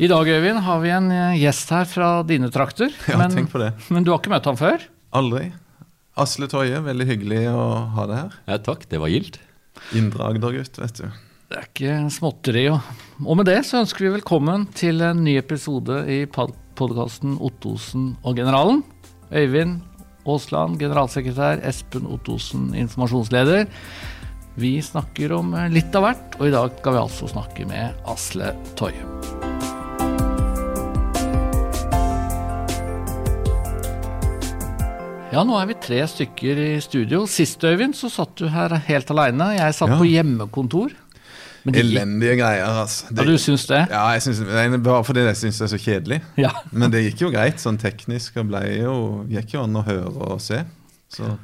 I dag Øyvind, har vi en eh, gjest her fra dine trakter. Ja, men, tenk på det. men du har ikke møtt ham før? Aldri. Asle Toje, veldig hyggelig å ha deg her. Ja, takk, det var gildt. Indre Agder-gutt, vet du. Det er ikke småtteri. Og, og med det så ønsker vi velkommen til en ny episode i podkasten Ottosen og generalen. Øyvind Aasland, generalsekretær. Espen Ottosen, informasjonsleder. Vi snakker om litt av hvert, og i dag skal vi altså snakke med Asle Toje. Ja, nå er vi tre stykker i studio. Sist, Øyvind, så satt du her helt aleine. Jeg satt Ja. på hjemmekontor. Men det Elendige greier, altså. Ja, du syns det? Ja, jeg synes, det er bare fordi jeg syns det er så kjedelig. Ja. Men det gikk jo greit sånn teknisk, og ble jo, gikk jo an å høre og se. Så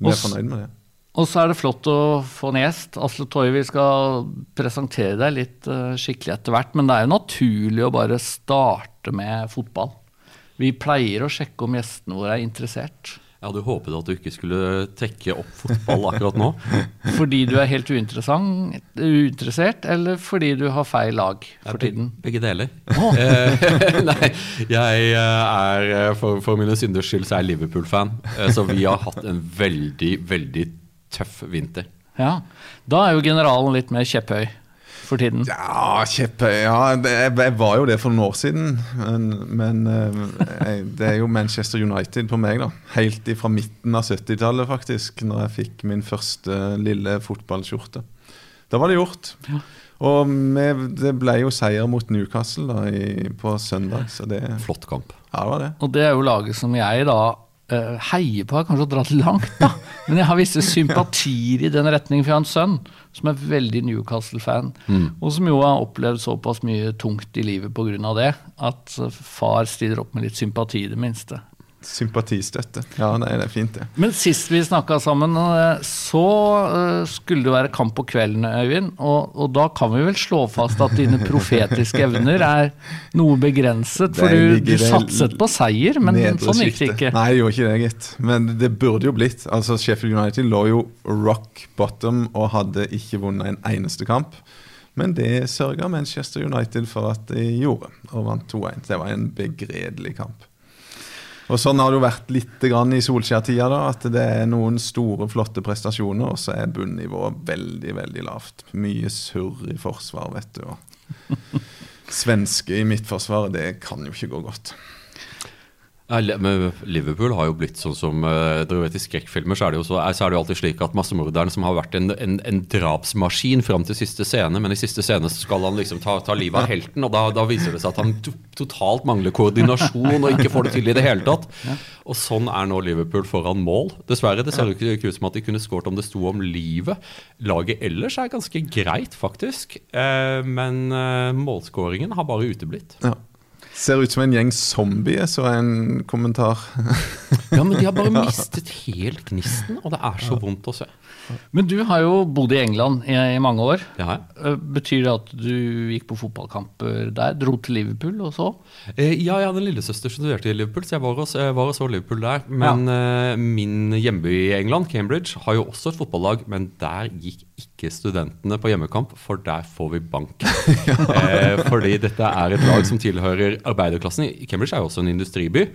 vi er fornøyd med det. Og så er det flott å få en gjest. Asle Toivi vi skal presentere deg litt uh, skikkelig etter hvert. Men det er jo naturlig å bare starte med fotball. Vi pleier å sjekke om gjestene våre er interessert. Jeg hadde håpet at du ikke skulle trekke opp fotball akkurat nå. Fordi du er helt uinteressert, eller fordi du har feil lag for tiden? Begge deler. Oh. Nei, jeg eh, er eh, for, for mine synders skyld så er jeg Liverpool-fan. Så vi har hatt en veldig, veldig tøff vinter. Ja. Da er jo generalen litt mer kjepphøy for tiden. Ja, kjeppe Ja, jeg, jeg var jo det for noen år siden. Men, men eh, jeg, det er jo Manchester United på meg, da. Helt fra midten av 70-tallet, faktisk. Når jeg fikk min første lille fotballskjorte. Da var det gjort. Ja. Og med, det ble jo seier mot Newcastle da, i, på søndag, så det Ja, Flott kamp. det var det. Og det er jo laget som jeg da eh, heier på, er kanskje å dra det langt, da. Men jeg har visse sympatier i den retning, for jeg har en sønn som er veldig Newcastle-fan. Og som jo har opplevd såpass mye tungt i livet pga. det, at far stiller opp med litt sympati, i det minste. Sympatistøtte. Ja, nei, det er fint, det. Men sist vi snakka sammen, eh, så eh, skulle det være kamp på kvelden, Øyvind. Og, og da kan vi vel slå fast at dine profetiske evner er noe begrenset. For du, du satset på seier, men sånn gikk det ikke. Nei, det gjorde ikke det, gitt. Men det burde jo blitt. Altså, Sheffield United lå jo rock bottom og hadde ikke vunnet en eneste kamp. Men det sørga Manchester United for at de gjorde, og vant 2-1. Det var en begredelig kamp. Og Sånn har det jo vært litt i Solskjær-tida. da, At det er noen store, flotte prestasjoner, og så er bunnivået veldig veldig lavt. Mye surr i forsvar, vet du. Og svenske i midtforsvaret, det kan jo ikke gå godt. Men Liverpool har jo blitt sånn som eh, dere vet I skrekkfilmer så er det jo så, så er det jo alltid slik at massemorderen som har vært en, en, en drapsmaskin fram til siste scene, men i siste scene skal han liksom ta, ta livet av helten, og da, da viser det seg at han to, totalt mangler koordinasjon og ikke får det til i det hele tatt. Og sånn er nå Liverpool foran mål. Dessverre. Det ser jo ikke ut som at de kunne skåret om det sto om livet. Laget ellers er ganske greit, faktisk, eh, men eh, målskåringen har bare uteblitt. Ja. Ser ut som en gjeng zombier, så en kommentar. Ja, men de har bare mistet helt gnisten, og det er så vondt å se. Men du har jo bodd i England i, i mange år. Jeg. Eh, Betyr det at du gikk på fotballkamper der? Dro til Liverpool og så? Eh, Ja, jeg hadde en lillesøster som studerte i Liverpool, så jeg var og, var og så Liverpool der. Men eh, min hjemby i England, Cambridge, har jo også et fotballag, men der gikk ikke studentene på hjemmekamp, for der får vi bank. eh, fordi dette er et lag som tilhører arbeiderklassen. Cambridge er jo også en industriby.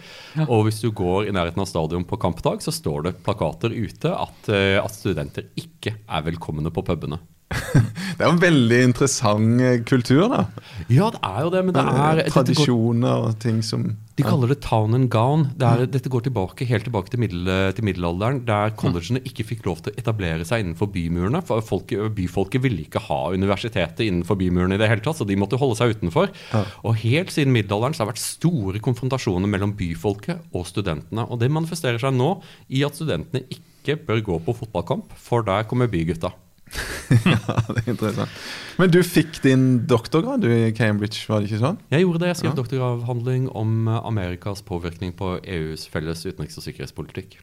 Og hvis du går i nærheten av stadion på kampdag, så står det plakater ute at, eh, at studenter ikke er velkomne på pubene. Det er jo en veldig interessant eh, kultur, da. Ja, det er jo det, men det er Tradisjoner og ting som De kaller det town and gown. Det er, dette går tilbake, helt tilbake til, middel, til middelalderen, der collegene ikke fikk lov til å etablere seg innenfor bymurene. For folk, byfolket ville ikke ha universitetet innenfor bymurene i det hele tatt, så de måtte holde seg utenfor. Og helt siden middelalderen så har det vært store konfrontasjoner mellom byfolket og studentene. Og det manifesterer seg nå i at studentene ikke bør gå på fotballkamp, for der kommer bygutta. Ja, det er interessant. Men du fikk din doktorgrad du, i Cambridge, var det ikke sånn? Jeg gjorde det. Jeg skrev Ja. doktoravhandling om eh, Amerikas påvirkning på EUs felles utenriks- og sikkerhetspolitikk.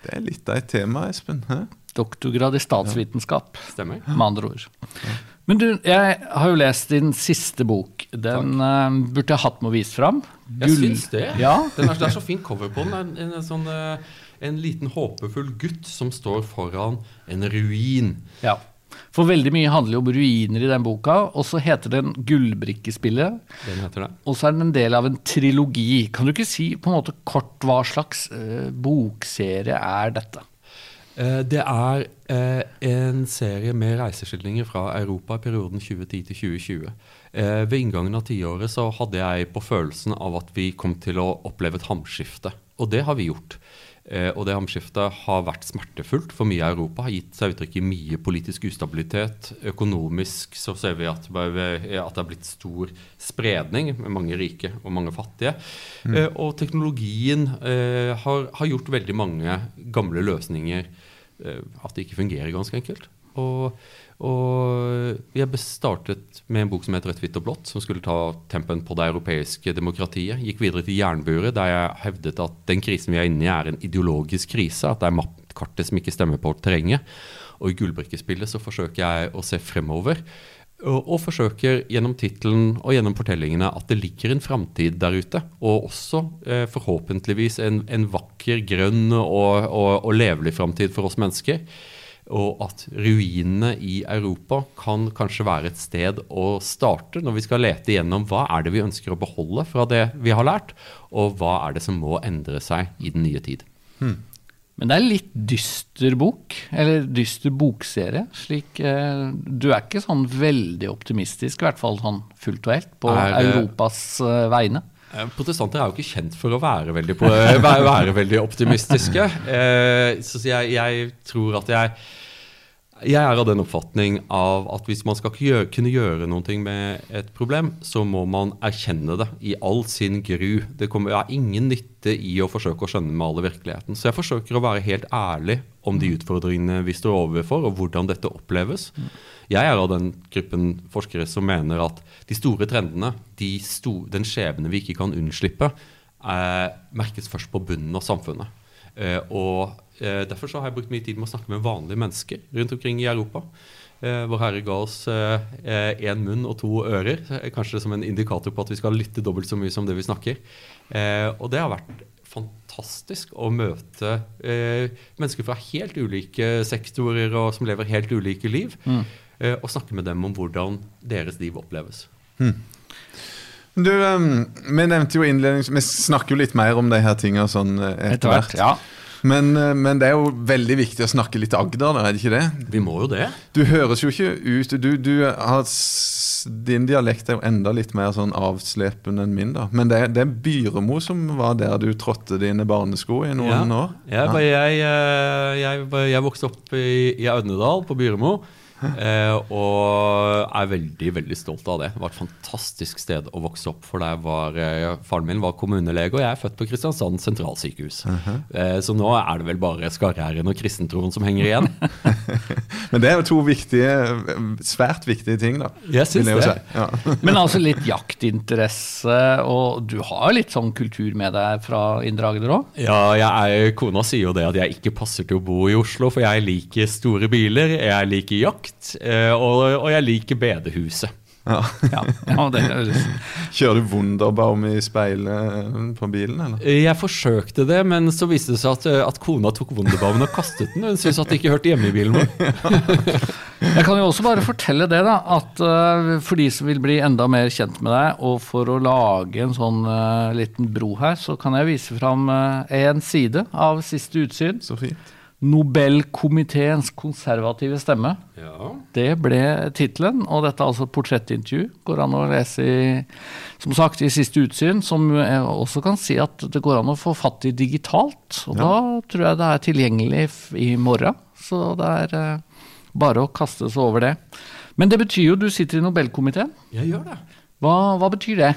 Det er litt av et tema, Espen. Hæ? Doktorgrad i statsvitenskap, Stemmer? med andre ord. Men du, jeg har jo lest din siste bok. Den uh, burde jeg hatt med å vise fram. Jeg syns det. Ja, Den er, det er så fin cover på den. En, en, en, sånn, eh, en liten håpefull gutt som står foran en ruin. ja. For veldig mye handler jo om ruiner i den boka, og så heter den Gullbrikkespillet. Den heter det. Og så er den en del av en trilogi. Kan du ikke si på en måte kort hva slags eh, bokserie er dette? Eh, Det er eh, en serie med reiseskildringer fra Europa i perioden 2010 til 2020. Eh, Ved inngangen av tiåret så hadde jeg på følelsen av at vi kom til å oppleve et hamskifte. Og det har vi gjort. Eh, Og det hamskiftet har vært smertefullt for mye av Europa. Har gitt seg uttrykk i mye politisk ustabilitet. Økonomisk så ser vi at, det har blitt stor spredning med mange rike og mange fattige. Eh, Og teknologien eh, har, har gjort veldig mange gamle løsninger at det ikke fungerer, ganske enkelt. Og, og jeg startet med en bok som het 'Rødt, hvitt og blått', som skulle ta tempen på det europeiske demokratiet. Gikk videre til jernburet, der jeg hevdet at den krisen vi er inne i, er en ideologisk krise. At det er mappkartet som ikke stemmer på terrenget. Og i gullbrikkespillet så forsøker jeg å se fremover. Og forsøker gjennom tittelen og gjennom fortellingene at det ligger en framtid der ute. Og også eh, forhåpentligvis en, en vakker, grønn og, og, og levelig framtid for oss mennesker. Og at ruinene i Europa kan kanskje være et sted å starte når vi skal lete igjennom hva er det vi ønsker å beholde fra det vi har lært, og hva er det som må endre seg i den nye tid. Men det er en litt dyster bok, eller dyster bokserie. Slik, eh, du er ikke sånn veldig optimistisk, i hvert fall sånn fullt og helt, på Er Europas eh, vegne. Eh, Protestanter er jo ikke kjent for å være veldig, være veldig optimistiske. Eh, så jeg, jeg tror at jeg jeg er av den oppfatning av at hvis man skal kunne gjøre noe med et problem, så må man erkjenne det i all sin gru. Det kommer, er ingen nytte i å forsøke å skjønne med alle virkeligheten. Så jeg forsøker å være helt ærlig om de utfordringene vi står overfor, og hvordan dette oppleves. Jeg er av den gruppen forskere som mener at de store trendene, de sto, den skjebne vi ikke kan unnslippe, eh, merkes først på bunnen av samfunnet. Eh, og eh, Derfor så har jeg brukt mye tid med å snakke med vanlige mennesker rundt omkring i Europa. Eh, Vår Herre ga oss én munn og to ører, kanskje som en indikator på at vi skal lytte dobbelt så mye som det vi snakker. Eh, og det har vært fantastisk å møte eh, mennesker fra helt ulike sektorer og som lever helt ulike liv, eh, og snakke med dem om hvordan deres liv oppleves. Du, um, vi nevnte jo innlednings... Vi snakker jo litt mer om de her tinga sånn eh, etter hvert. Ja. Men, eh, men det er jo veldig viktig å snakke litt Agder, da, er det ikke det? Vi må jo det. Du høres jo ikke ut Du, du har Din dialekt er jo enda litt mer sånn avslepende enn min, da. Men det, det er Byremo som var der du trådte dine barnesko i noen år? Jeg, jeg, eh, jeg, jeg vokste opp i, i Audnedal på Byremo. Eh, og er veldig veldig stolt av det. Det var et fantastisk sted å vokse opp. For der var eh, Faren min var kommunelege, og jeg er født på Kristiansand sentralsykehus. eh, så nå er det vel bare skarre-r-en og kristentroen som henger igjen. Men det er jo to viktige, svært viktige ting, da. Jeg syns det. Ja. Men altså litt jaktinteresse, og du har litt sånn kultur med deg fra Indre Agder òg? Ja, jeg er, kona sier jo det at jeg ikke passer til å bo i Oslo, for jeg liker store biler, jeg liker jakt, eh, og, og jeg liker bedehuset. Ja. Ja, ja, det høres Kjører du Wunderbaum i speilet på bilen, eller? Jeg forsøkte det, men så viste det seg at, at kona tok Wunderbauen og kastet den. Hun syntes at det ikke hørte hjemme i bilen vår. Jeg kan jo også bare fortelle det, da, at uh, for de som vil bli enda mer kjent med deg, og for å lage en sånn uh, liten bro her, så kan jeg vise fram én en side av siste utsyn. Så fint. Nobelkomiteens konservative stemme. Ja. Det ble tittelen, og dette er altså et portrettintervju. Går an å lese i, som sagt, i siste utsyn, som jeg også kan si at det går an å få fatt i digitalt. Og da tror jeg det er tilgjengelig i morgen, så det er eh, bare å kaste seg over det. Men det betyr jo du sitter i Nobelkomiteen. Jeg gjør det. Hva, hva betyr det?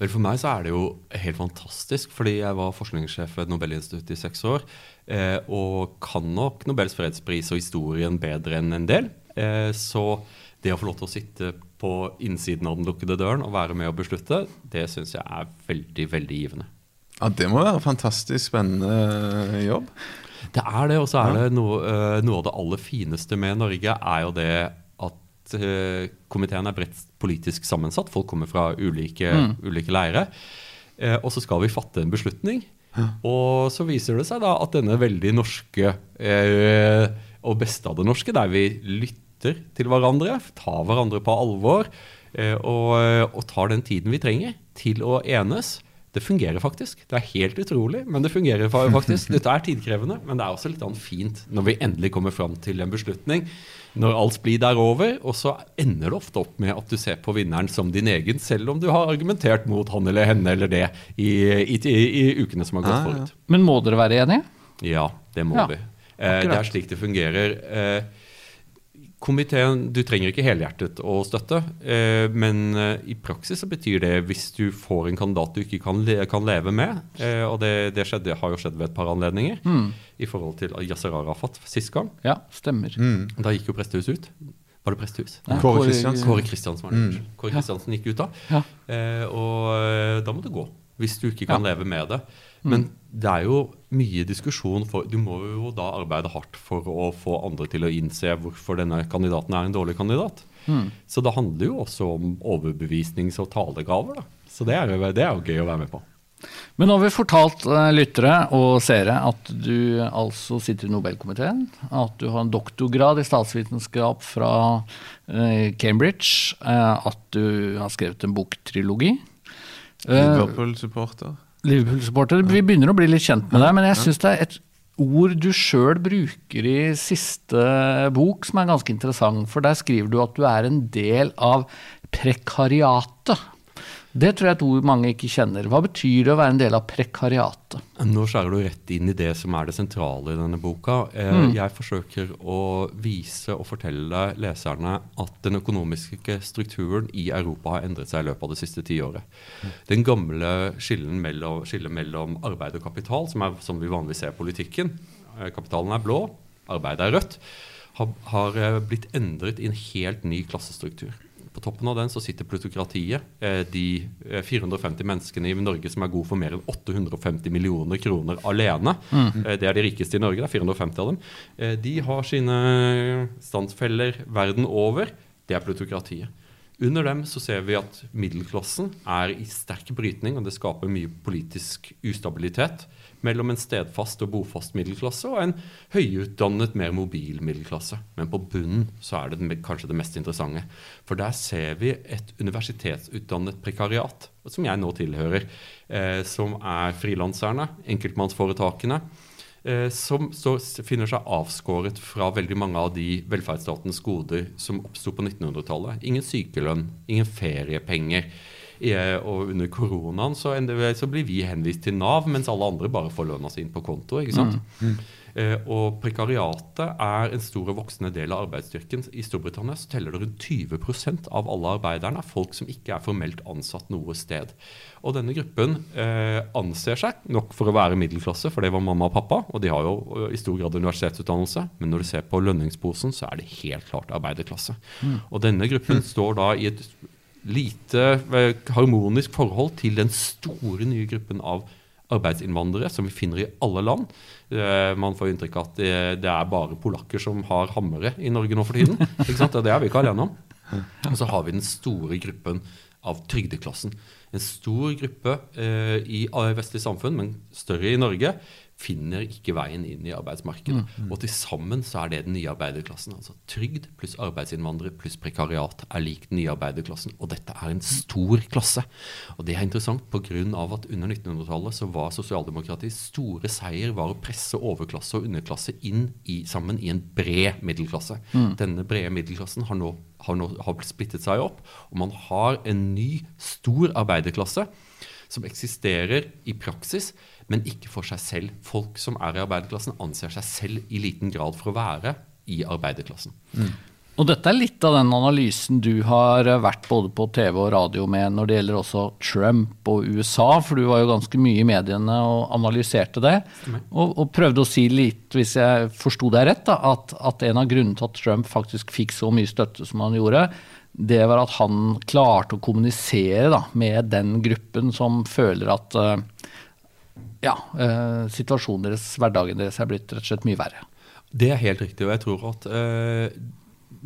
Vel, For meg så er det jo helt fantastisk, fordi jeg var forskningssjef ved Nobelinstituttet i seks år. Eh, og kan nok Nobels fredspris og historien bedre enn en del. Eh, så det å få lov til å sitte på innsiden av den lukkede døren og være med og beslutte, det syns jeg er veldig, veldig givende. Ja, Det må være en fantastisk spennende jobb. Det er det, og så er det noe, eh, noe av det aller fineste med Norge, er jo det at eh, komiteen er bredt politisk sammensatt. Folk kommer fra ulike, ulike leire. Eh, og så skal vi fatte en beslutning. Og så viser det seg da at denne veldig norske eh, og beste av det norske, der vi lytter til hverandre, tar hverandre på alvor eh, og, og tar den tiden vi trenger til å enes. Det fungerer faktisk. Det er helt utrolig, men det fungerer faktisk. Dette er tidkrevende, men det er også litt sånn fint når vi endelig kommer fram til en beslutning. Når alt blir der over, og så ender det ofte opp med at du ser på vinneren som din egen, selv om du har argumentert mot han eller henne eller det i, i, i, i ukene som har gått Ah, ja. forut. Men må dere være enige? Ja, det må Ja, vi. Eh, det er slik det fungerer. Eh, komiteen, Du trenger ikke helhjertet å støtte, eh, men eh, i praksis så betyr det hvis du får en kandidat du ikke kan, le kan leve med, eh, og det, det skjedde, har jo skjedd ved et par anledninger, i forhold til Yasser Arafat sist gang. Ja, stemmer. Mm. Da gikk jo prestehuset ut. Var det prestehus? Nei, Kåre Kristiansen. Kåre Kristiansen var det. Mm. Kåre Kristiansen gikk ut da. Ja. Eh, og eh, da må du gå, hvis du ikke kan Ja. leve med det. Men det er jo mye diskusjon for Du må jo da arbeide hardt for å få andre til å innse hvorfor denne kandidaten er en dårlig kandidat. Mm. Så det handler jo også om overbevisnings- og talegaver. Da. Så det er, jo- det er jo gøy å være med på. Men nå har vi fortalt eh, lyttere og seere at du altså sitter i Nobelkomiteen, at du har en doktorgrad i statsvitenskap fra eh, Cambridge, eh, at du har skrevet en boktrilogi. Liverpool-supporter. Liverpool-supporter. Vi begynner å bli litt kjent med deg, men jeg syns det er et ord du sjøl bruker i siste bok som er ganske interessant. For der skriver du at du er en del av prekariatet. Det tror jeg et ord mange ikke kjenner. Hva betyr det å være en del av prekariatet? Nå skjærer du rett inn i det som er det sentrale i denne boka. Eh, Mm. Jeg forsøker å vise og fortelle leserne at den økonomiske strukturen i Europa har endret seg i løpet av det siste tiåret. Den gamle skillen mellom, skillen mellom arbeid og kapital, som er som vi vanligvis ser i politikken, eh, kapitalen er blå, arbeidet er rødt, har, har eh, blitt endret i en helt ny klassestruktur. På toppen av den så sitter plutokratiet. eh, De eh, 450 menneskene i Norge som er gode for mer enn 850 millioner kroner alene. Mm. Det er de rikeste i Norge, det er 450 av dem. Eh, De har sine standsfeller verden over. Det er plutokratiet. Under dem så ser vi at middelklassen er i sterk brytning, og det skaper mye politisk ustabilitet mellom en stedfast og bofast middelklasse og en høyutdannet, mer mobil middelklasse. Men på bunnen så er det kanskje det mest interessante. For der ser vi et universitetsutdannet prekariat, som jeg nå tilhører, eh, som er frilanserne, enkeltmannsforetakene, eh, som finner seg avskåret fra veldig mange av de velferdsstatens goder som oppsto på 1900-tallet. Ingen sykelønn, ingen feriepenger. Eh, og under koronaen så, så blir vi henvist til Nav, mens alle andre bare får lønna si inn på konto. ikke sant? Eh, og prekariatet er en stor og voksende del av arbeidsstyrken. I Storbritannia så teller det rundt 20% av alle arbeiderne er folk som ikke er formelt ansatt noe sted. Og denne gruppen eh, anser seg nok for å være middelklasse, for det var mamma og pappa, og de har jo eh, i stor grad universitetsutdannelse, men når du ser på lønningsposen, så er det helt klart arbeiderklasse. Og denne gruppen står da i et lite eh, harmonisk forhold til den store nye gruppen av arbeidsinnvandrere som vi finner i alle land. Eh, man får inntrykk av at det, er bare polakker som har hammere i Norge nå for tiden. Og Det er vi ikke alene om. Og så har vi den store gruppen av trygdeklassen. En stor gruppe eh, i vestlige samfunn, men større i Norge, finner ikke veien inn i arbeidsmarkedet. Og til sammen så er det den nye arbeiderklassen. Altså trygd pluss arbeidsinnvandrere pluss prekariat er lik den nye arbeiderklassen. Og dette er en stor klasse. Og det er interessant pga. at under 1900-tallet så var sosialdemokratiets store seier var å presse overklasse og underklasse inn i, sammen i en bred middelklasse. Denne brede middelklassen har nå, har nå har splittet seg opp, og man har en ny, stor arbeiderklasse som eksisterer i praksis, men ikke for seg selv. Folk som er i arbeiderklassen, anser seg selv i liten grad for å være i arbeiderklassen. Og dette er litt av den analysen du har vært både på TV og radio med når det gjelder også Trump og USA, for du var jo ganske mye i mediene og analyserte det. Og, og prøvde å si litt, hvis jeg forsto deg rett, da, at, at en av grunnene til at Trump faktisk fikk så mye støtte som han gjorde, det var at han klarte å kommunisere da, med den gruppen som føler at eh, ja, eh, situasjonen deres, hverdagen deres er blitt rett og slett mye verre. Det er helt riktig, og jeg tror at eh,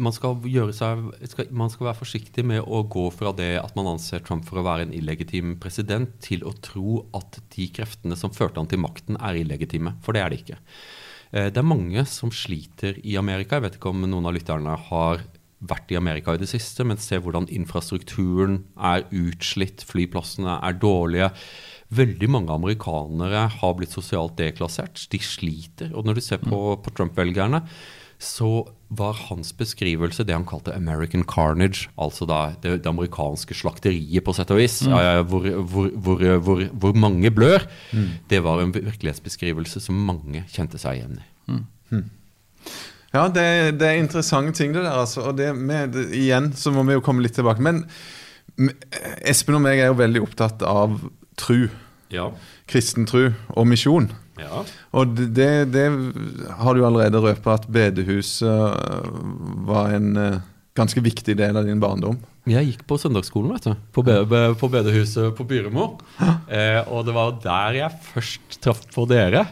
man, skal seg, skal, man skal være forsiktig med å gå fra det at man anser Trump for å være en illegitim president, til å tro at de kreftene som førte han til makten, er illegitime. For det er det ikke. Eh, det er mange som sliter i Amerika. Jeg vet ikke om noen av lytterne har vært i Amerika i det siste, men ser hvordan infrastrukturen er utslitt, flyplassene er dårlige. Veldig mange amerikanere har blitt sosialt deklassert. De sliter. Og når du ser på, på Trump-velgerne, så var hans beskrivelse det han kalte American carnage, altså da det, det amerikanske slakteriet, på sett og vis, Mm. ja, hvor, hvor, hvor, hvor, hvor mange blør, det var en virkelighetsbeskrivelse som mange kjente seg igjen i. Ja, det, det er interessante ting, det der. Altså. Og det med, igjen så må vi jo komme litt tilbake. Men Espen og meg er jo veldig opptatt av tru. Ja. Kristen tru og misjon. ja. Og det, det, har du allerede røpa at bedehuset øh, var en øh, ganske viktig del av din barndom. Jeg gikk på søndagsskolen, vet du. På, be på bedehuset på Byremo. Eh, og det var der jeg først traff på dere.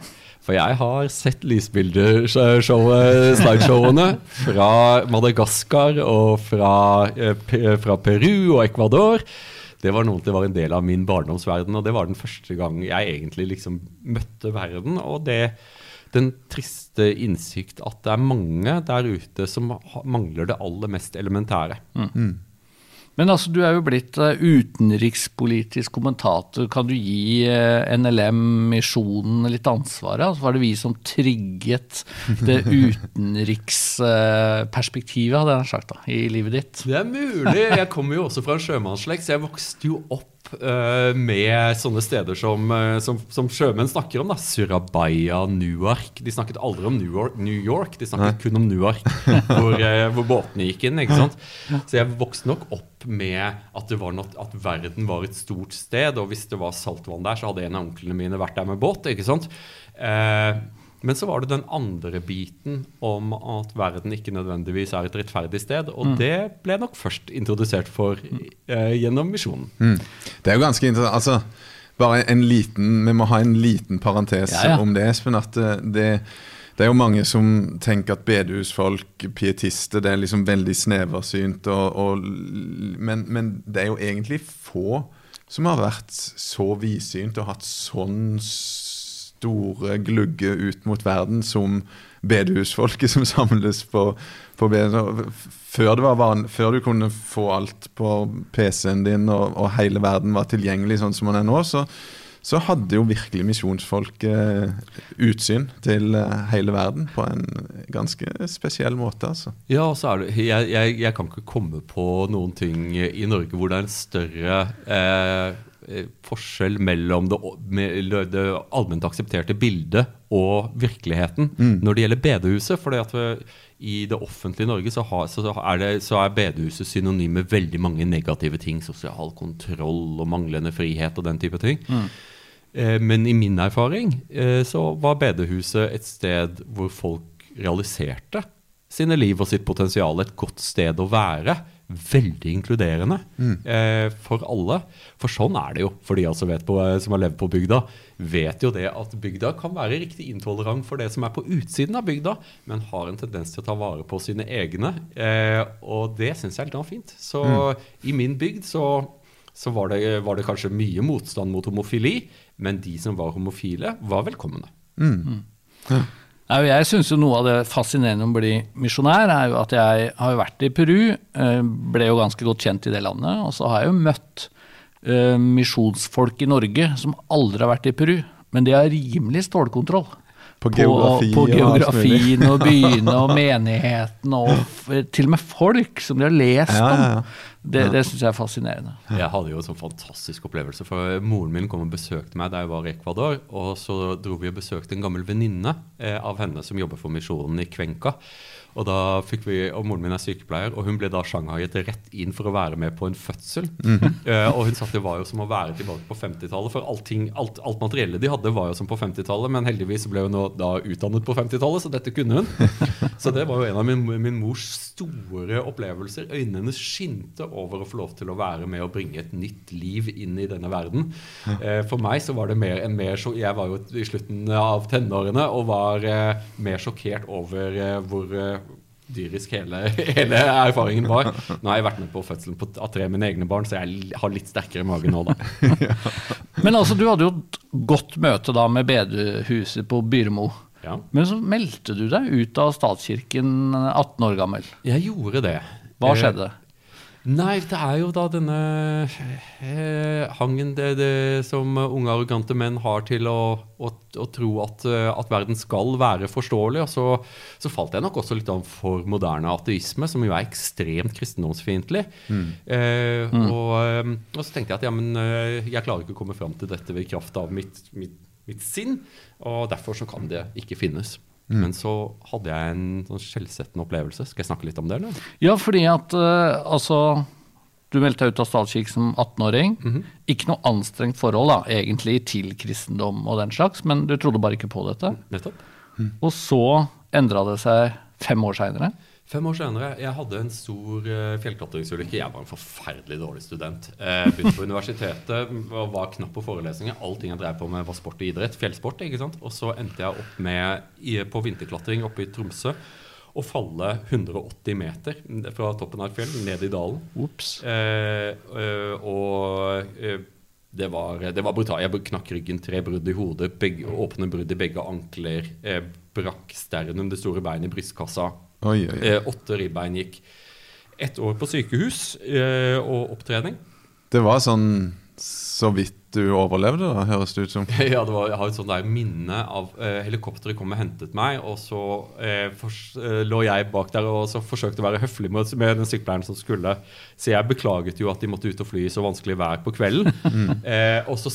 For jeg har sett lysbildeshowene fra Madagaskar og fra, eh, fra Peru og Ecuador. Det var noe det var en del av min barndomsverden, og det var den første gang jeg egentlig liksom møtte verden. Og det, den triste innsikt at det er mange der ute som mangler det aller mest elementære. Men altså, du er jo blitt eh, utenrikspolitisk kommentator. Kan du gi eh, NLM, Misjonen, litt ansvaret? Altså, var det vi som trigget det utenriksperspektivet, hadde jeg sagt, da, i livet ditt? Det er mulig. Jeg kommer jo også fra en sjømannsslekt, så jeg vokste jo opp med sånne steder som, eh, som, som sjømenn snakker om. da, Surabaya, Newark. De snakket aldri om New York, New York de snakket kun om Newark, hvor, eh, hvor båtene gikk inn. ikke sant? Så jeg vokste nok opp med at, det var noe, at verden var et stort sted, og hvis det var saltvann der, så hadde en av onklene mine vært der med båt. ikke sant? Eh, men så var det den andre biten om at verden ikke nødvendigvis er et rettferdig sted. Og det ble nok først introdusert for eh, gjennom misjonen. Mm. Det er jo ganske interessant. Altså, bare en liten, Vi må ha en liten parentes Ja, ja. om det, Espen. at eh, det, det er jo mange som tenker at bedehusfolk, pietister, det er liksom veldig sneversynt. Og, og, men, men det er jo egentlig få som har vært så vidsynt og hatt sånn store glugge ut mot verden som bedehusfolket som samles på, på. Før, van, før du kunne få alt på PC-en din og, og hele verden var tilgjengelig sånn som man er nå, så, så hadde jo virkelig misjonsfolket eh, utsyn til eh, hele verden på en ganske spesiell måte, altså. Ja, og så er det, jeg, jeg, jeg kan ikke komme på noen ting i Norge hvor det er en større eh, forskjell mellom det, det allment aksepterte bildet og virkeligheten når det gjelder bedehuset. For i det offentlige Norge så, har, så, er det, så er bedehuset synonym med veldig mange negative ting. Sosial kontroll og manglende frihet og den type ting. Eh, Men i min erfaring eh, så var bedehuset et sted hvor folk realiserte sine liv og sitt potensial. Et godt sted å være. Veldig inkluderende eh, for alle. For sånn er det jo. For de altså vet på, som har levd på bygda, vet jo det at bygda kan være riktig intolerant for det som er på utsiden av bygda, men har en tendens til å ta vare på sine egne. Eh, og det syns jeg er litt fint. Så i min bygd så så var det, var det kanskje mye motstand mot homofili, men de som var homofile, var velkomne. Mm. og Jeg syns jo noe av det fascinerende om å bli misjonær, er jo at jeg har vært i Peru, eh, ble jo ganske godt kjent i det landet, og så har jeg jo møtt eh, misjonsfolk i Norge som aldri har vært i Peru, men de har rimelig stålkontroll. På geografi på, på geografien og byene og menigheten og til og med folk som de har lest Ja, ja, ja. om. Det, det syns jeg er fascinerende. Jeg hadde jo en sånn fantastisk opplevelse, for moren min kom og besøkte meg da jeg var i Ecuador, og så dro vi og besøkte en gammel venninne eh, av henne som jobber for misjonen i Kvenka. Og da fikk vi, og Moren min er sykepleier, og hun ble da sjanghaiet rett inn for å være med på en fødsel. Eh, og hun sa at det var jo som å være tilbake på 50-tallet, for allting, alt, alt materiellet de hadde, var jo som på 50-tallet, men heldigvis ble hun da utdannet på 50-tallet, så dette kunne hun. Så det var jo en av min, min mors store opplevelser. Øynene hennes skinte over å få lov til å være med og bringe et nytt liv inn i denne verden. Uh, for meg så var det mer en mer så Jeg var jo i slutten av tenårene og var uh, mer sjokkert over hvor dyrisk hele, hele erfaringen var. Nå har jeg vært med på fødselen på, av tre mine egne barn, så jeg har litt sterkere mage nå, da. Men altså, du hadde jo et godt møte da med bedehuset på Byremo. Ja. Men så meldte du deg ut av statskirken 18 år gammel. Jeg gjorde det. Hva Eh, skjedde? Nei, det er jo da denne eh, hangen det, det som unge arrogante menn har til å, å, å tro at, eh, at verden skal være forståelig. Og så, så falt jeg nok også litt an for moderne ateisme, som jo er ekstremt kristendomsfiendtlig. Eh, og, eh, og så tenkte jeg at ja, men jeg klarer ikke å komme fram til dette ved kraft av mitt, mitt, mitt sinn, og derfor så kan det ikke finnes. Men så hadde jeg en sånn skjellsettende opplevelse. Skal jeg snakke litt om det? eller? Ja, fordi at uh, altså Du meldte deg ut av statskirken som 18-åring. Ikke noe anstrengt forhold da, egentlig til kristendom og den slags, men du trodde bare ikke på dette. Nettopp. Og så endra det seg fem år seinere. Fem år senere, jeg hadde en stor uh, fjellklatringsulykke. Jeg var en forferdelig dårlig student. Eh, begynte på universitetet, var, var knapp på forelesninger. Allting jeg drev på med, var sport og idrett. Fjellsport. ikke sant? Og så endte jeg opp med, på vinterklatring oppe i Tromsø å falle 180 meter fra toppen av et fjell ned i dalen. Ops. Eh, eh, og eh, det var, det var brutalt. Jeg knakk ryggen, tre brudd i hodet, begge, åpne brudd i begge ankler. Eh, brakk sternum, det store beinet i brystkassa. Oi, oi, oi. Eh, åtte ribbein gikk. Ett år på sykehus eh, og opptrening. Det var sånn så vidt du overlevde, da, høres det ut som. Ja, det var, Jeg har et sånt der minne av eh, helikopteret kom og hentet meg, og så eh, for, eh, lå jeg bak der og så forsøkte å være høflig med, med den sykepleieren som skulle. Så jeg beklaget jo at de måtte ut og fly i så vanskelig vær på kvelden. Eh, og, så,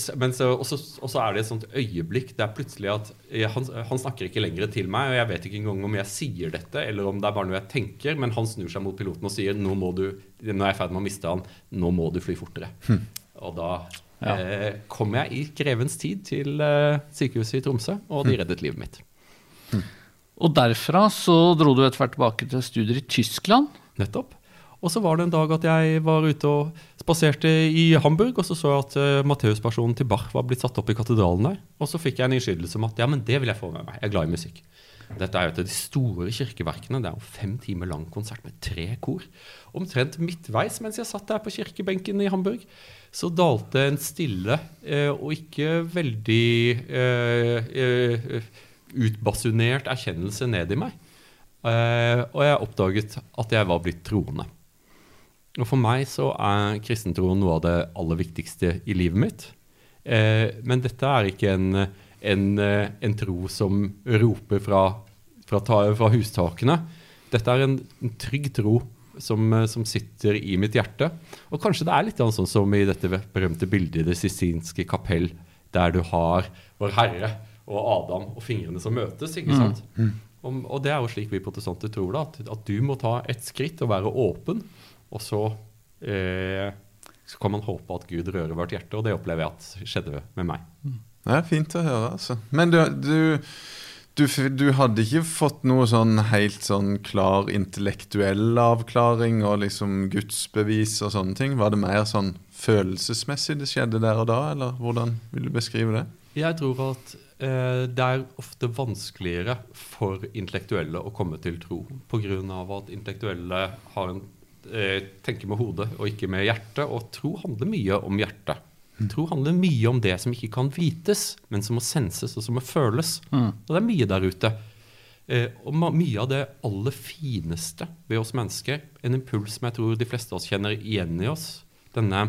er det et sånt øyeblikk der plutselig at eh, han, han snakker ikke lenger til meg, og jeg vet ikke engang om jeg sier dette, eller om det er bare noe jeg tenker, men han snur seg mot piloten og sier nå må du, jeg er i ferd med å miste han, nå må du fly fortere. Og da Ja. eh, kom jeg i grevens tid til eh, sykehuset i Tromsø, og de reddet livet mitt. Og derfra så dro du etter hvert tilbake til studier i Tyskland. Nettopp. Og så var det en dag at jeg var ute og spaserte i Hamburg, og så så jeg at uh, Matteuspersonen til Bach var blitt satt opp i katedralen der. Og så fikk jeg en innskytelse om at ja, men det vil jeg få med meg. Jeg er glad i musikk. Dette er jo et av de store kirkeverkene. Det er jo fem timer lang konsert med tre kor. Omtrent midtveis mens jeg satt der på kirkebenken i Hamburg, så dalte en stille eh, og ikke veldig eh, eh, utbasunert erkjennelse ned i meg. Eh, og jeg oppdaget at jeg var blitt troende. Og for meg så er kristentroen noe av det aller viktigste i livet mitt. Eh, men dette er ikke en, en, eh, en tro som roper fra, fra, ta, fra hustakene. Dette er en, en trygg tro som, eh, som sitter i mitt hjerte. Og kanskje det er litt sånn som i dette berømte bildet i Det sistinske kapell, der du har Vår Herre og Adam og fingrene som møtes. ikke sant? Og, og det er jo slik vi protestanter tror det, at, at du må ta et skritt og være åpen, og så, eh, så kan man håpe at Gud rører vårt hjerte, og det opplever jeg at skjedde med meg. Det er fint å høre, altså. Men du, du, du, du hadde ikke fått noe sånn helt sånn klar intellektuell avklaring og liksom gudsbevis og sånne ting? Var det mer sånn følelsesmessig det skjedde der og da, eller hvordan vil du beskrive det? Jeg tror at eh, det er ofte vanskeligere for intellektuelle å komme til tro, pga. at intellektuelle en, eh, tenker med hodet og ikke med hjertet, og tro handler mye om hjertet. Tro handler mye om det som ikke kan vites, men som må senses og som må føles. Og det er mye der ute. Eh, og mye av det aller fineste ved oss mennesker, en impuls som jeg tror de fleste av oss kjenner igjen i oss, denne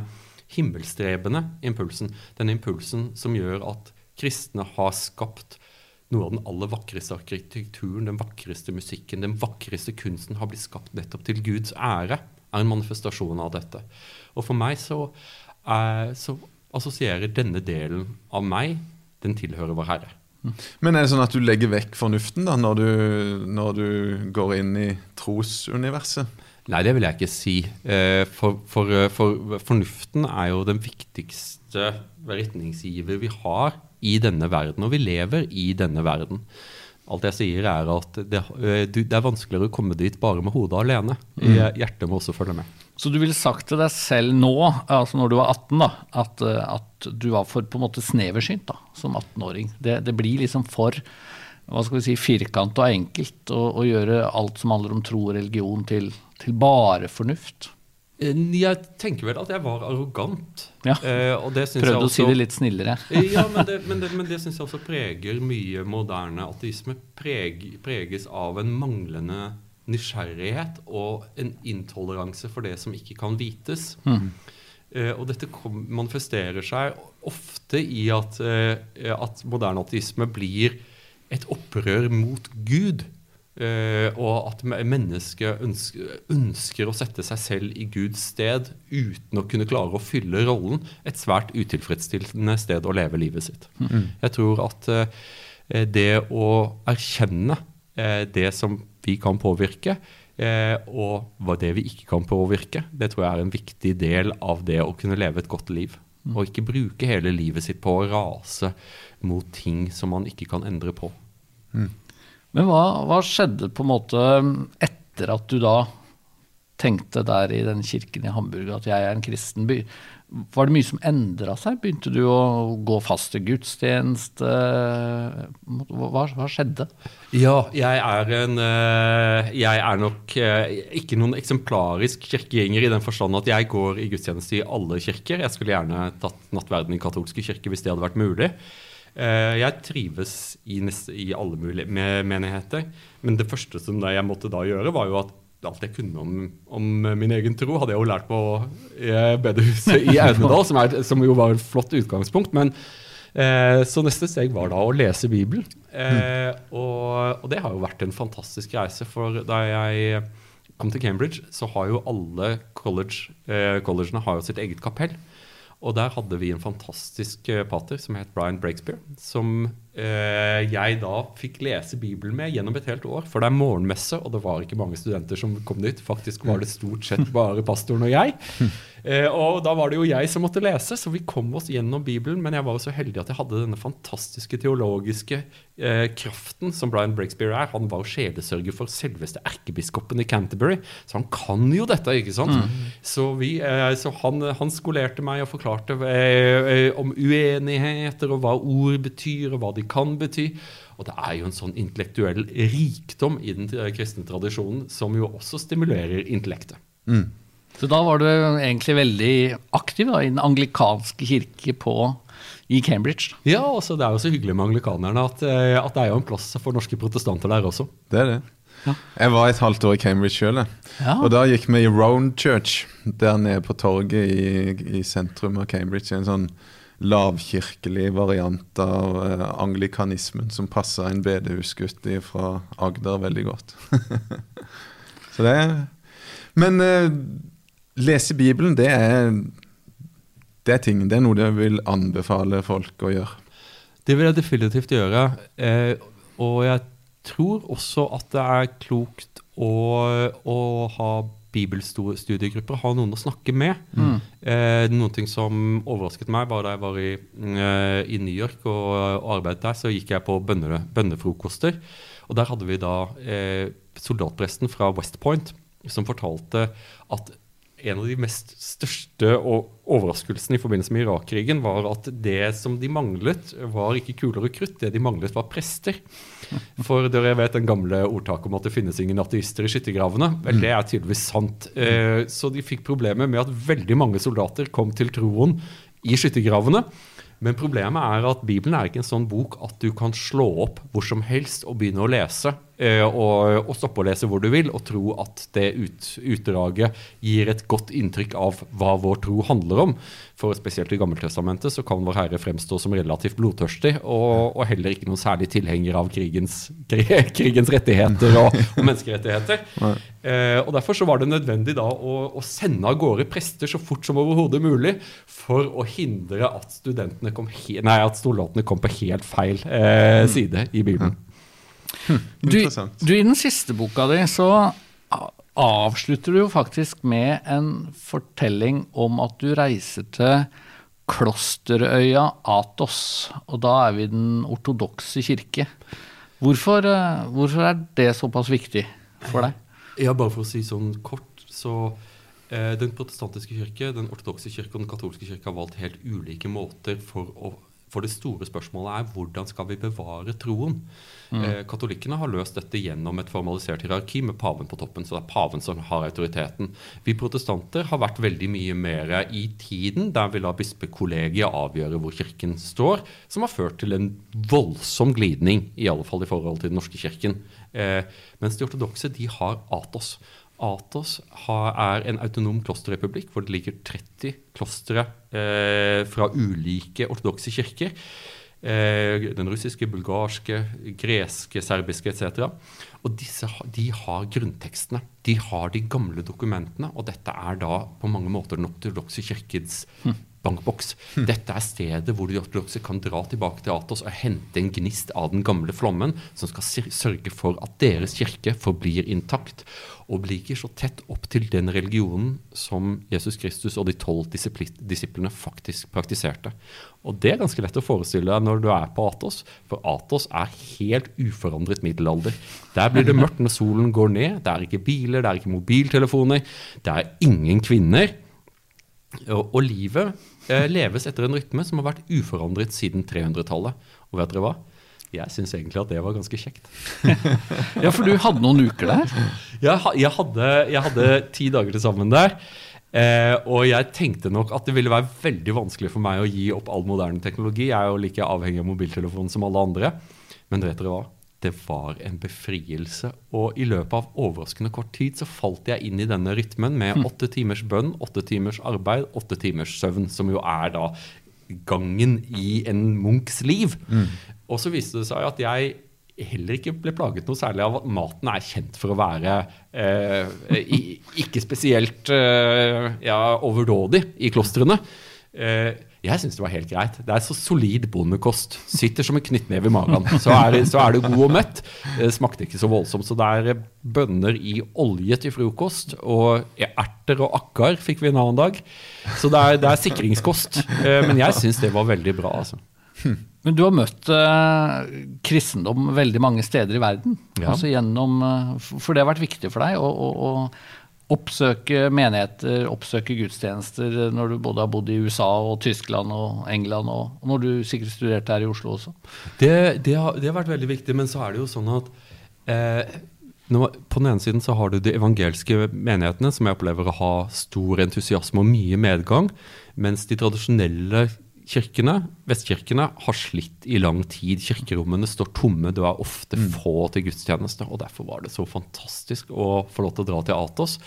himmelstrebende impulsen, denne impulsen som gjør at kristne har skapt noe av den aller vakreste arkitekturen, den vakreste musikken, den vakreste kunsten har blitt skapt nettopp til Guds ære, er en manifestasjon av dette. Og for meg så, er, så assosierer denne delen av meg, den tilhører vår Herre. Men er det sånn at du legger vekk fornuften da, når du, når du går inn i trosuniverset? Nei, det vil jeg ikke si. Eh, For, for, for fornuften er jo den viktigste retningsgiver vi har i denne verden, og vi lever i denne verden. Alt jeg sier, er at det, eh, det er vanskeligere å komme dit bare med hodet alene. Hjertet må også følge med. Så du ville sagt til deg selv nå, altså når du var 18, da, at, eh, at du var for på en måte sneversynt da, som 18-åring. Det, det blir liksom for hva skal vi si, firkant og enkelt å gjøre alt som handler om tro og religion, til, til bare fornuft. Jeg tenker vel at jeg var arrogant. Ja. Eh, og det Prøvde jeg å si det litt snillere. ja, men det, men det, men det syns jeg også preger mye moderne ateisme. Preg, preges av en manglende nysgjerrighet og en intoleranse for det som ikke kan vites. Eh, og dette kom, manifesterer seg ofte i at, eh, at moderne ateisme blir et opprør mot Gud. Eh, og at mennesket ønsker, ønsker å sette seg selv i Guds sted uten å kunne klare å fylle rollen. Et svært utilfredsstillende sted å leve livet sitt. Jeg tror at uh, det å erkjenne uh, det som vi kan påvirke, og hva det vi ikke kan påvirke, det tror jeg er en viktig del av det å kunne leve et godt liv. Og ikke bruke hele livet sitt på å rase mot ting som man ikke kan endre på. Men hva, hva skjedde på en måte etter at du da tenkte der i den kirken i Hamburg at jeg er en kristen by? Var det mye som endra seg? Begynte du å gå fast til gudstjeneste? Hva, hva skjedde? Ja, jeg er en eh, Jeg er nok eh, ikke noen eksemplarisk kirkegjenger i den forstand at jeg går i gudstjeneste i alle kirker. Jeg skulle gjerne tatt nattverden i katolske kirker hvis det hadde vært mulig. Eh, Jeg trives i, neste, i alle mulige me- menigheter. Men det første som jeg måtte da gjøre, var jo at alt jeg kunne om, om min egen tro, hadde jeg jo lært på eh, bedehuset i Audnedal, som, som jo var et flott utgangspunkt. Men eh, Så neste steg var da å lese Bibelen. Eh, og, og det har jo vært en fantastisk reise. For da jeg kom til Cambridge, så har jo alle college, eh, collegene har jo sitt eget kapell. Og der hadde vi en fantastisk eh, pater som het Brian Breakspear, som jeg da fikk lese Bibelen med gjennom et helt år. For det er morgenmesse, og det var ikke mange studenter som kom dit. Faktisk var det stort sett bare pastoren og jeg. Eh, og da var det jo jeg som måtte lese, så vi kom oss gjennom Bibelen. Men jeg var jo så heldig at jeg hadde denne fantastiske teologiske eh, kraften som Brian Breakspear er. Han var jo sjelesørger for selveste erkebiskopen i Canterbury, så han kan jo dette, ikke sant? Så, vi, eh, så han, han skolerte meg og forklarte eh, eh, om uenigheter, og hva ord betyr, og hva de kan bety. Og det er jo en sånn intellektuell rikdom i den kristne tradisjonen som jo også stimulerer intellektet. Så da var du egentlig veldig aktiv da, i den anglikanske kirke på, i Cambridge. Ja, også, Det er jo så hyggelig med anglikanerne at, eh, at det er jo en plass for norske protestanter der også. Det er det. Ja. Jeg var et halvt år i Cambridge sjøl. Ja. Og da gikk vi i Round Church, der nede på torget i, i sentrum av Cambridge. En sånn lavkirkelig variant av eh, anglikanismen som passa en bedehusgutt fra Agder veldig godt. Så det er Men eh, lese Bibelen, det er det er ting, det er noe jeg vil anbefale folk å gjøre. Det vil jeg definitivt gjøre. Eh, og jeg tror også at det er klokt å, å ha bibelstudiegrupper, har noen å snakke med. Eh, noen ting som overrasket meg, var da jeg var i, eh, i New York og, og arbeidet der, så gikk jeg på bønne, bønnefrokoster. Og der hadde vi da eh, soldatpresten fra West Point som fortalte at en av de mest største overraskelsene i forbindelse med Irak-krigen var at det som de manglet, var ikke kuler og krutt. Det de manglet, var prester. For dere vet den gamle ordtaket om at det finnes ingen ateister i skyttergravene. Vel, det er tydeligvis sant. Eh, Så de fikk problemer med at veldig mange soldater kom til troen i skyttergravene. Men problemet er at Bibelen er ikke en sånn bok at du kan slå opp hvor som helst og begynne å lese. Eh, Og, og stoppe å lese hvor du vil, og tro at det ut, utdraget gir et godt inntrykk av hva vår tro handler om. For spesielt i Gammeltestamentet så kan Vår Herre fremstå som relativt blodtørstig, og, og heller ikke noen særlig tilhenger av krigens, krigens rettigheter og, og menneskerettigheter. Eh, og Derfor så var det nødvendig da å, å sende av gårde prester så fort som overhodet mulig for å hindre at nei, at soldatene kom på helt feil eh, side i Bibelen. Du, du, I den siste boka di så avslutter du jo faktisk med en fortelling om at du reiser til klosterøya Atos. Og da er vi den ortodokse kirke. Hvorfor, eh, hvorfor er det såpass viktig for deg? Ja, bare for å si sånn kort, så eh, den protestantiske kirke, den ortodokse kirke og den katolske kirke har valgt helt ulike måter for å For det store spørsmålet er hvordan skal vi bevare troen? Eh, katolikkene har løst dette gjennom et formalisert hierarki med paven på toppen. Så det er paven som har autoriteten. Vi protestanter har vært veldig mye mer i tiden, der vi lar bispekollegiet avgjøre hvor kirken står, som har ført til en voldsom glidning, i alle fall i forhold til den norske kirken. Eh, mens de ortodokse de har Atos. Atos er en autonom klosterrepublikk hvor det ligger 30 klostre eh, fra ulike ortodokse kirker. Eh, den russiske, bulgarske, greske, serbiske etc. Og disse de har grunntekstene. De har de gamle dokumentene. Og dette er da på mange måter den ortodokse kirkens bankboks. Dette er stedet hvor de ortodokse kan dra tilbake til Atos og hente en gnist av den gamle flommen, som skal sørge for at deres kirke forblir intakt. Og ligger så tett opp til den religionen som Jesus Kristus og de tolv disiplene faktisk praktiserte. Og det er ganske lett å forestille deg når du er på Atos, for Atos er helt uforandret middelalder. Der blir det mørkt når solen går ned, det er ikke biler, det er ikke mobiltelefoner, det er ingen kvinner. Og, og livet leves etter en rytme som har vært uforandret siden 300-tallet. Og vet dere hva? Jeg syns egentlig at det var ganske kjekt. Ja, for du hadde noen uker der. Jeg, jeg, hadde, jeg hadde ti dager til sammen der. Eh, og jeg tenkte nok at det ville være veldig vanskelig for meg å gi opp all moderne teknologi. Jeg er jo like avhengig av mobiltelefonen som alle andre. Men vet dere hva? Det var en befrielse. Og i løpet av overraskende kort tid så falt jeg inn i denne rytmen med åtte timers bønn, åtte timers arbeid, åtte timers søvn, som jo er da gangen i en munks liv. Og så viste det seg at jeg heller ikke ble plaget noe særlig av at maten er kjent for å være eh, ikke spesielt eh, ja, overdådig i klostrene. Eh, jeg syns det var helt greit. Det er så solid bondekost. Sitter som en knyttneve i magen. Så er, det- så er du god og mett. Det smakte ikke så voldsomt. Så det er bønner i olje til frokost. Og erter og akkar fikk vi en annen dag. Så det er, det er sikringskost. Eh, men jeg syns det var veldig bra, altså. Men du har møtt uh, kristendom veldig mange steder i verden. Ja. Altså gjennom, uh, for for det har vært viktig for deg å, å, å oppsøke menigheter, oppsøke gudstjenester eh, når du både har bodd i USA og Tyskland og England, og, når du sikkert studerte her i Oslo også. Det, det, har, det har vært veldig viktig, men så er det jo sånn at eh, nå, På den ene siden så har du de evangelske menighetene, som jeg opplever å ha stor entusiasme og mye medgang, mens de tradisjonelle kirkene, vestkirkene, har slitt i lang tid. Kirkerommene står tomme, det er ofte få til gudstjeneste. og Derfor var det så fantastisk å få lov til å dra til Atos.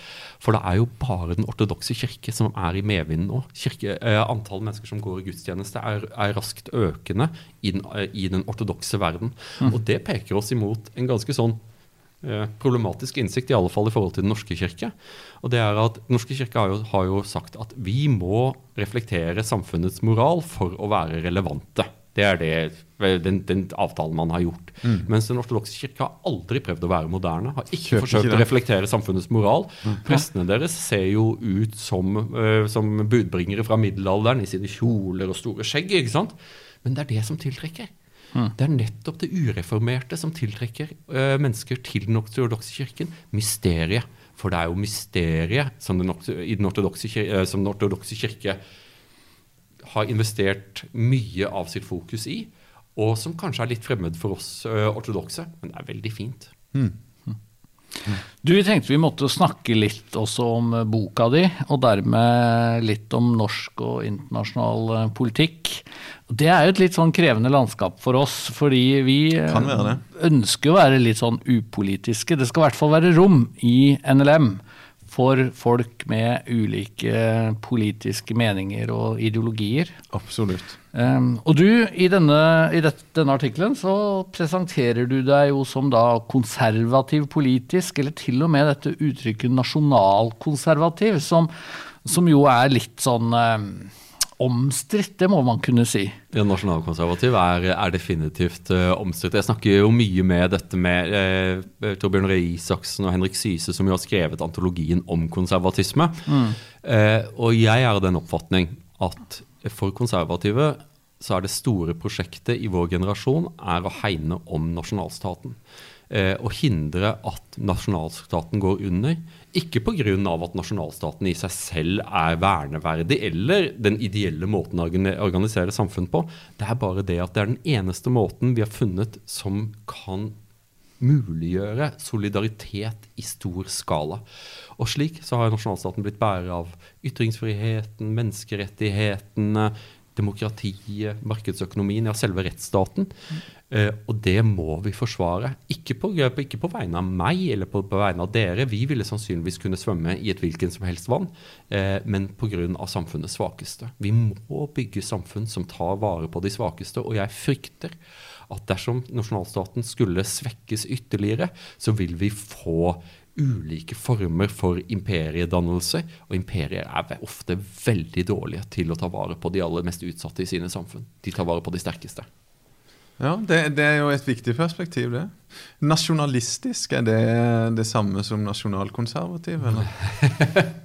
For det er jo bare den ortodokse kirke som er i medvinden nå. Kirke, eh, antall mennesker som går i gudstjeneste er, er raskt økende i den, eh, i den ortodokse verden. Og det peker oss imot en ganske sånn problematisk innsikt, i alle fall i forhold til Den norske kirke. Og det er at Den norske kirke har jo, har jo sagt at vi må reflektere samfunnets moral for å være relevante. Det er det, den, den avtalen man har gjort. Mens Den ortodokse kirke har aldri prøvd å være moderne. Har ikke Kjøper forsøkt ikke å reflektere samfunnets moral. Prestene deres ser jo ut som, uh, som budbringere fra middelalderen i sine kjoler og store skjegg. ikke sant? Men det er det som tiltrekker. Det er nettopp det ureformerte som tiltrekker uh, mennesker til den ortodokse kirken. Mysteriet. For det er jo mysteriet som den, i den ortodokse kirke, eh, kirke har investert mye av sitt fokus i, og som kanskje er litt fremmed for oss uh, ortodokse. Men det er veldig fint. Du, Vi tenkte vi måtte snakke litt også om eh, boka di, og dermed litt om norsk og internasjonal eh, politikk. Det er jo et litt sånn krevende landskap for oss, fordi vi eh, ønsker å være litt sånn upolitiske. Det skal i hvert fall være rom i NLM for folk med ulike politiske meninger og ideologier. Absolutt. Um, og du, i denne, i dette, denne artikkelen så presenterer du deg jo som da konservativ politisk, eller til og med dette uttrykket nasjonalkonservativ, som, som jo er litt sånn um, omstridt, det må man kunne si. Ja, Nasjonalkonservativ er, er definitivt uh, omstridt. Jeg snakker jo mye med dette med uh, Torbjørn Røe Isaksen og Henrik Syse, som jo har skrevet antologien om konservatisme. Eh, og jeg er av den oppfatning at for konservative så er det store prosjektet i vår generasjon er å hegne om nasjonalstaten. og hindre at nasjonalstaten går under. Ikke pga. at nasjonalstaten i seg selv er verneverdig, eller den ideelle måten å organisere samfunn på. Det er bare det at det er den eneste måten vi har funnet som kan muliggjøre solidaritet i stor skala. Og slik så har nasjonalstaten blitt bærer av ytringsfriheten, menneskerettighetene, demokratiet, markedsøkonomien, ja, selve rettsstaten. Mm. Uh, og det må vi forsvare. Ikke på, ikke på vegne av meg eller på, på, vegne av dere. Vi ville sannsynligvis kunne svømme i et hvilken som helst vann, uh, men pga. samfunnets svakeste. Vi må bygge samfunn som tar vare på de svakeste, og jeg frykter at dersom nasjonalstaten skulle svekkes ytterligere, så vil vi få ulike former for imperiedannelse. Og imperier er ofte veldig dårlige til å ta vare på de aller mest utsatte i sine samfunn. De tar vare på de sterkeste. Ja, det, det er jo et viktig perspektiv, det. Nasjonalistisk, er det det samme som nasjonalkonservativ, eller?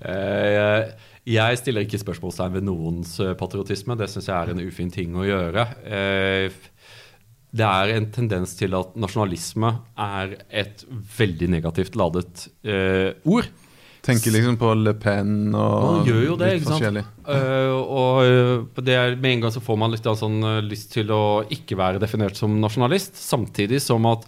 Eh, jeg stiller ikke spørsmålstegn ved noens eh, patriotisme. Det syns jeg er en ufin ting å gjøre. Eh, det er en tendens til at nasjonalisme er et veldig negativt ladet ord. Tenker liksom på Le Pen og det, litt forskjellig. Uh, og uh, det er, med en gang så får man litt sånn, lyst til å ikke være definert som nasjonalist, samtidig som at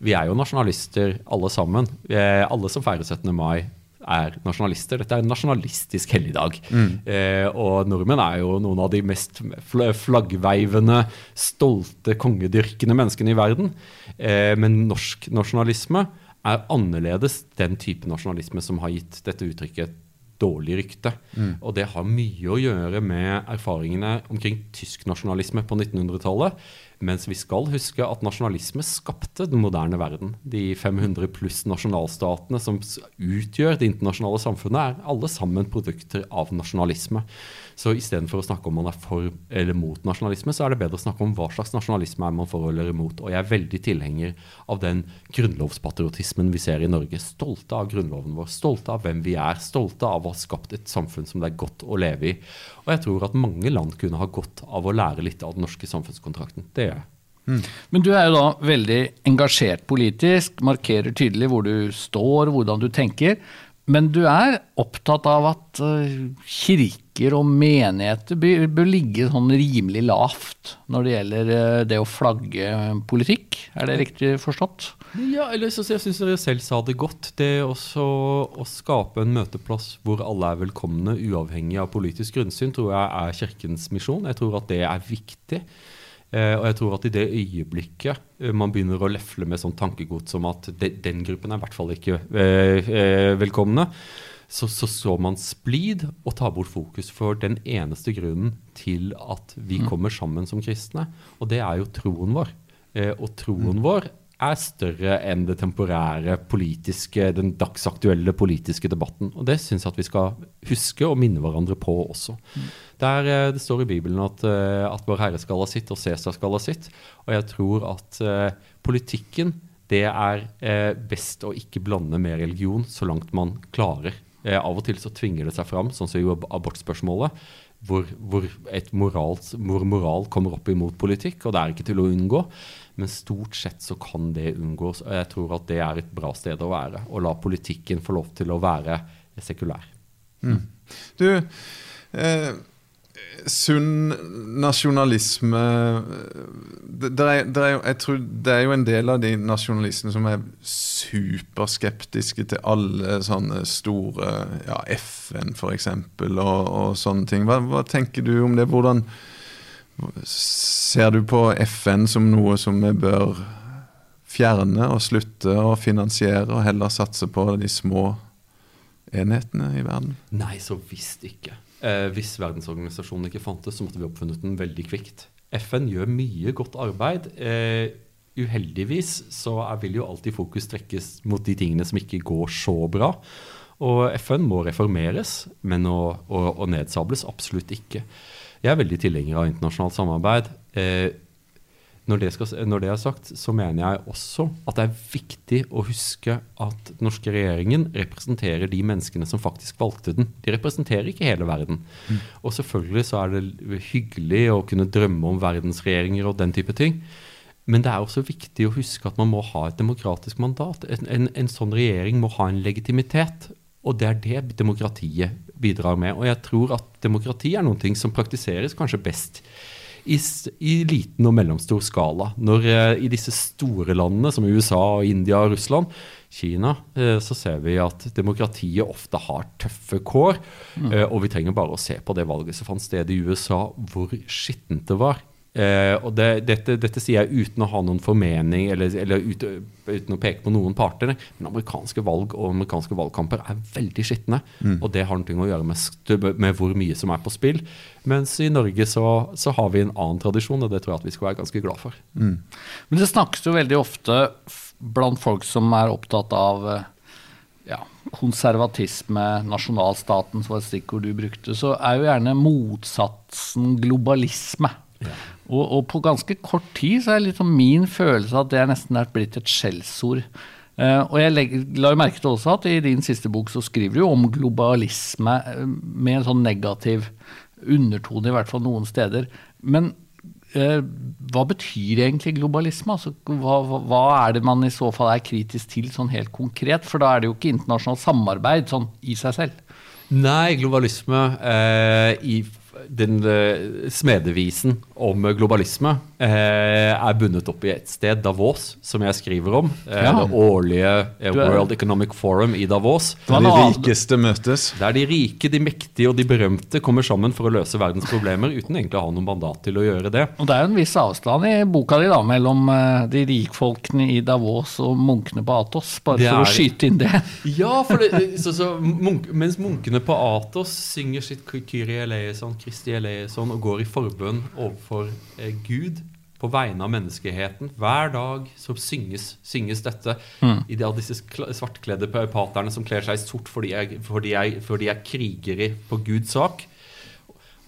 vi er jo nasjonalister alle sammen. Er alle som feirer 17. mai, er nasjonalister. Dette er en nasjonalistisk helligdag. Mm. Eh, og nordmenn er jo noen av de mest flaggveivende, stolte, kongedyrkende menneskene i verden. Eh, men norsk nasjonalisme er annerledes den type nasjonalisme som har gitt dette uttrykket dårlig rykte. Mm. Og det har mye å gjøre med erfaringene omkring tysk nasjonalisme på 1900-tallet. Mens vi skal huske at nasjonalisme skapte den moderne verden. De 500 pluss nasjonalstatene som utgjør det internasjonale samfunnet, er alle sammen produkter av nasjonalisme. Så istedenfor å snakke om man er for eller mot nasjonalisme, så er det bedre å snakke om hva slags nasjonalisme er man for eller imot. Og jeg er veldig tilhenger av den grunnlovspatriotismen vi ser i Norge. Stolte av grunnloven vår, stolte av hvem vi er, stolte av å ha skapt et samfunn som det er godt å leve i. Og jeg tror at mange land kunne ha godt av å lære litt av den norske samfunnskontrakten. Det gjør jeg. Mm. Men du er jo da veldig engasjert politisk, markerer tydelig hvor du står, hvordan du tenker. Men du er opptatt av at uh, kirker og menigheter bør, ligge sånn rimelig lavt når det gjelder uh, det å flagge politikk. Er det riktig forstått? Ja, eller jeg syns dere selv sa det godt. Det også å skape en møteplass hvor alle er velkomne, uavhengig av politisk grunnsyn, tror jeg er Kirkens misjon. Jeg tror at det er viktig. Eh, og jeg tror at i det øyeblikket eh, man begynner å lefle med sånn tankegods som at de, den gruppen er i hvert fall ikke eh, velkomne, så, så så man splid og tar bort fokus for den eneste grunnen til at vi mm. kommer sammen som kristne. Og det er jo troen vår. Eh, og troen mm. vår er større enn det temporære politiske, den dagsaktuelle politiske debatten. Og det syns jeg at vi skal huske og minne hverandre på også. Der, eh, det står i Bibelen at, eh, at Vår Herre skal ha sitt, og Cæsar skal ha sitt. Og jeg tror at uh, politikken det er uh, best å ikke blande med religion så langt man klarer. Uh, av og til så tvinger det seg fram, sånn som i abortspørsmålet, hvor, hvor, morals, hvor moral kommer opp imot politikk, og det er ikke til å unngå. Men stort sett så kan det unngås. Og jeg tror at det er et bra sted å være. Å la politikken få lov til å være sekulær. Mm. Du, eh, sunn nasjonalisme det, det, er, det, er jo, jeg tror det er jo en del av de nasjonalistene som er superskeptiske til alle sånne store ja, FN, f.eks., og, og sånne ting. Hva, hva tenker du om det? Hvordan Ser du på FN som noe som vi bør fjerne og slutte å finansiere, og heller satse på de små enhetene i verden? Nei, så visst ikke. Eh, hvis verdensorganisasjonen ikke fantes, så måtte vi oppfunnet den veldig kvikt. FN gjør mye godt arbeid. Eh, uheldigvis så er, vil jo alltid fokus trekkes mot de tingene som ikke går så bra. Og FN må reformeres, men å, å, å nedsables absolutt ikke. Jeg er veldig tilhenger av internasjonalt samarbeid. Eh, når, det skal, når, det er sagt, så mener jeg også at det er viktig å huske at den norske regjeringen representerer de menneskene som faktisk valgte den. De representerer ikke hele verden. Mm. Og selvfølgelig så er det hyggelig å kunne drømme om verdensregjeringer og den type ting. Men det er også viktig å huske at man må ha et demokratisk mandat. En, en, en sånn regjering må ha en legitimitet. Og det er det demokratiet bidrar med. Og jeg tror at demokrati er noe som praktiseres kanskje best i, i liten og mellomstor skala. Når eh, I disse store landene som USA, India og Russland, Kina, eh, så ser vi at demokratiet ofte har tøffe kår. Mm. Eh, og vi trenger bare å se på det valget som fant sted i USA, hvor skittent det var. Eh, og det, dette, dette, sier jeg uten å ha noen formening eller, eller ut, uten å peke på noen parter. Men amerikanske valg og amerikanske valgkamper er veldig skitne. Mm. Og det har noe å gjøre med, med, hvor mye som er på spill. Mens i Norge så, så, har vi en annen tradisjon, og det tror jeg at vi skal være ganske glad for. Mm. Men det snakkes jo veldig ofte blant folk som er opptatt av eh, ja, konservatisme, nasjonalstaten som var et stikkord du brukte, så er jo gjerne motsatsen globalisme. Ja. Og, og, på ganske kort tid så er liksom min følelse at det er nesten blitt et skjellsord. Uh, og jeg legger, la jo merke til også at i din siste bok så skriver du jo om globalisme uh, med en sånn negativ undertone, i hvert fall noen steder. Men uh, hva betyr egentlig globalisme? Altså, hva, hva, er det man i så fall er kritisk til, sånn helt konkret? For da er det jo ikke internasjonalt samarbeid sånn i seg selv. Nei, globalisme uh, i den smedevisen om globalisme eh, er bundet opp i et sted, Davos, som jeg skriver om. Eh, ja. Det årlige World Economic Forum i Davos. Der de rikeste møtes. Der de rike, de mektige og de berømte kommer sammen for å løse verdens problemer uten egentlig å ha noe mandat til å gjøre det. Og Det er jo en viss avstand i boka di da, mellom de rikfolkene i Davos og munkene på Atos, bare for å skyte inn det. Ja, for det, så, så, munk, mens munkene på Atos synger sitt Kyrie eleison, Kristi Eleison og går i forbønn overfor eh, Gud på vegne av menneskeheten. Hver dag så synges, synges dette mm. i de, av disse svartkledde paterne som kler seg i sort fordi jeg, fordi fordi jeg kriger i på Guds sak.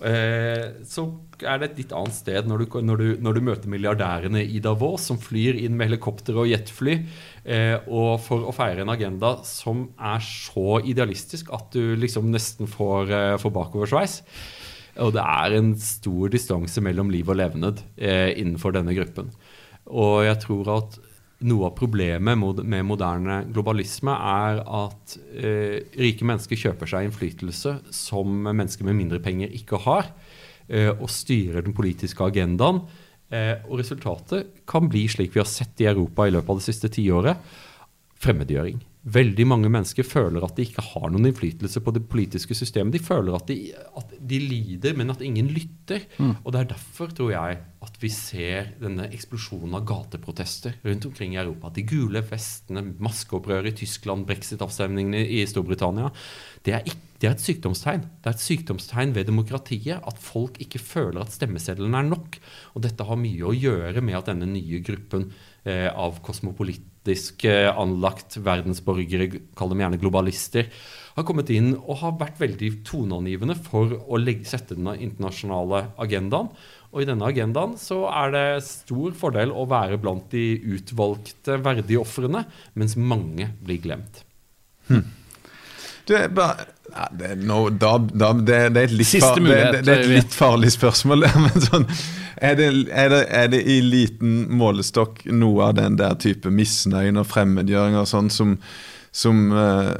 Eh, så er det et litt annet sted når du, når, du, når du, møter milliardærene i Davos, som flyr inn med helikopter og jetfly eh, og for å feire en agenda som er så idealistisk at du liksom nesten får, eh, får bakoversveis. Og det er en stor distanse mellom liv og levned eh, innenfor denne gruppen. Og jeg tror at noe av problemet med moderne globalisme er at eh, rike mennesker kjøper seg innflytelse som mennesker med mindre penger ikke har, eh, og styrer den politiske agendaen. Eh, og resultatet kan bli slik vi har sett i Europa i løpet av det siste tiåret fremmedgjøring. Veldig mange mennesker føler at de ikke har noen innflytelse på det politiske systemet. De føler at de, at de lider, men at ingen lytter. Mm. Og det er derfor, tror jeg, at vi ser denne eksplosjonen av gateprotester rundt omkring i Europa. De gule vestene, maskeopprøret i Tyskland, brexit-avstemningene i Storbritannia. Det er, ikke, det er, et sykdomstegn. Det er et sykdomstegn ved demokratiet at folk ikke føler at stemmeseddelen er nok. Og dette har mye å gjøre med at denne nye gruppen eh, av kosmopolitter politisk anlagt verdensborgere, kall dem gjerne globalister, har kommet inn og har vært veldig toneangivende for å legge, sette den internasjonale agendaen. Og i denne agendaen så er det stor fordel å være blant de utvalgte verdige ofrene, mens mange blir glemt. Hmm. Du, bare, ja, det, er no, da, da, det, det, er et litt, far, det, er et litt farlig spørsmål. Men sånn, er det, er, det, er det, i liten målestokk noe av den der type misnøyen og fremmedgjøring og sånn som, som uh,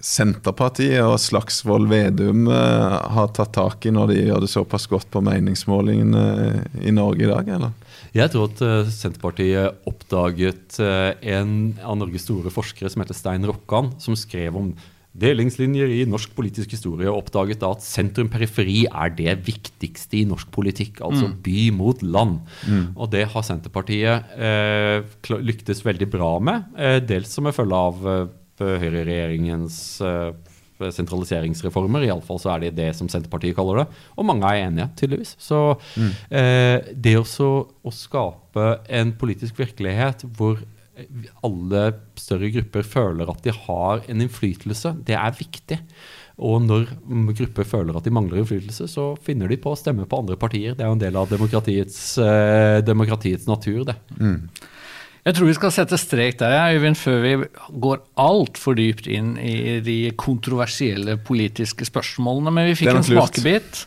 Senterpartiet og Slagsvold Vedum uh, har tatt tak i når de gjør det såpass godt på meningsmålingene uh, i Norge i dag, eller? Jeg tror at Senterpartiet oppdaget en av Norges store forskere som heter Stein Rokkan, som skrev om delingslinjer i norsk politisk historie oppdaget da at sentrum-periferi er det viktigste i norsk politikk. Altså mm. by mot land. Mm. Og det har Senterpartiet eh, lyktes veldig bra med, eh, dels som en følge av eh, høyreregjeringens eh, sentraliseringsreformer. Iallfall så er det det som Senterpartiet kaller det. Og mange er enige, tydeligvis. Så mm. eh, det også å skape en politisk virkelighet hvor alle større grupper føler at de har en innflytelse. Det er viktig. Og når grupper føler at de mangler innflytelse, så finner de på å stemme på andre partier. Det er jo en del av demokratiets, eh, demokratiets natur, det. Mm. Jeg tror vi skal sette strek der, Øyvind, før vi går altfor dypt inn i de kontroversielle politiske spørsmålene. Men vi fikk en smakebit.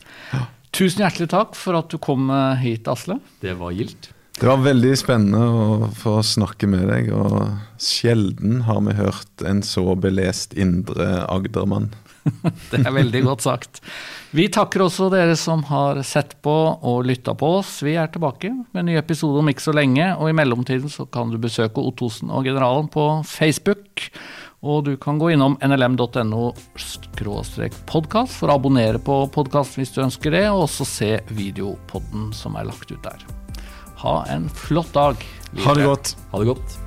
Tusen hjertelig takk for at du kom hit, Asle. Det var gildt. Det var veldig spennende å få snakke med deg, og sjelden har vi hørt en så belest indre Agdermann. Det er veldig godt sagt. Vi takker også dere som har sett på og lytta på oss. Vi er tilbake med en ny episode om ikke så lenge, og i mellomtiden så kan du besøke Ottosen og Generalen på Facebook. Og du kan gå innom nlm.no podkast for å abonnere på podkasten hvis du ønsker det, og også se videopodden som er lagt ut der. Ha en flott dag. Ha det godt. Ha det godt.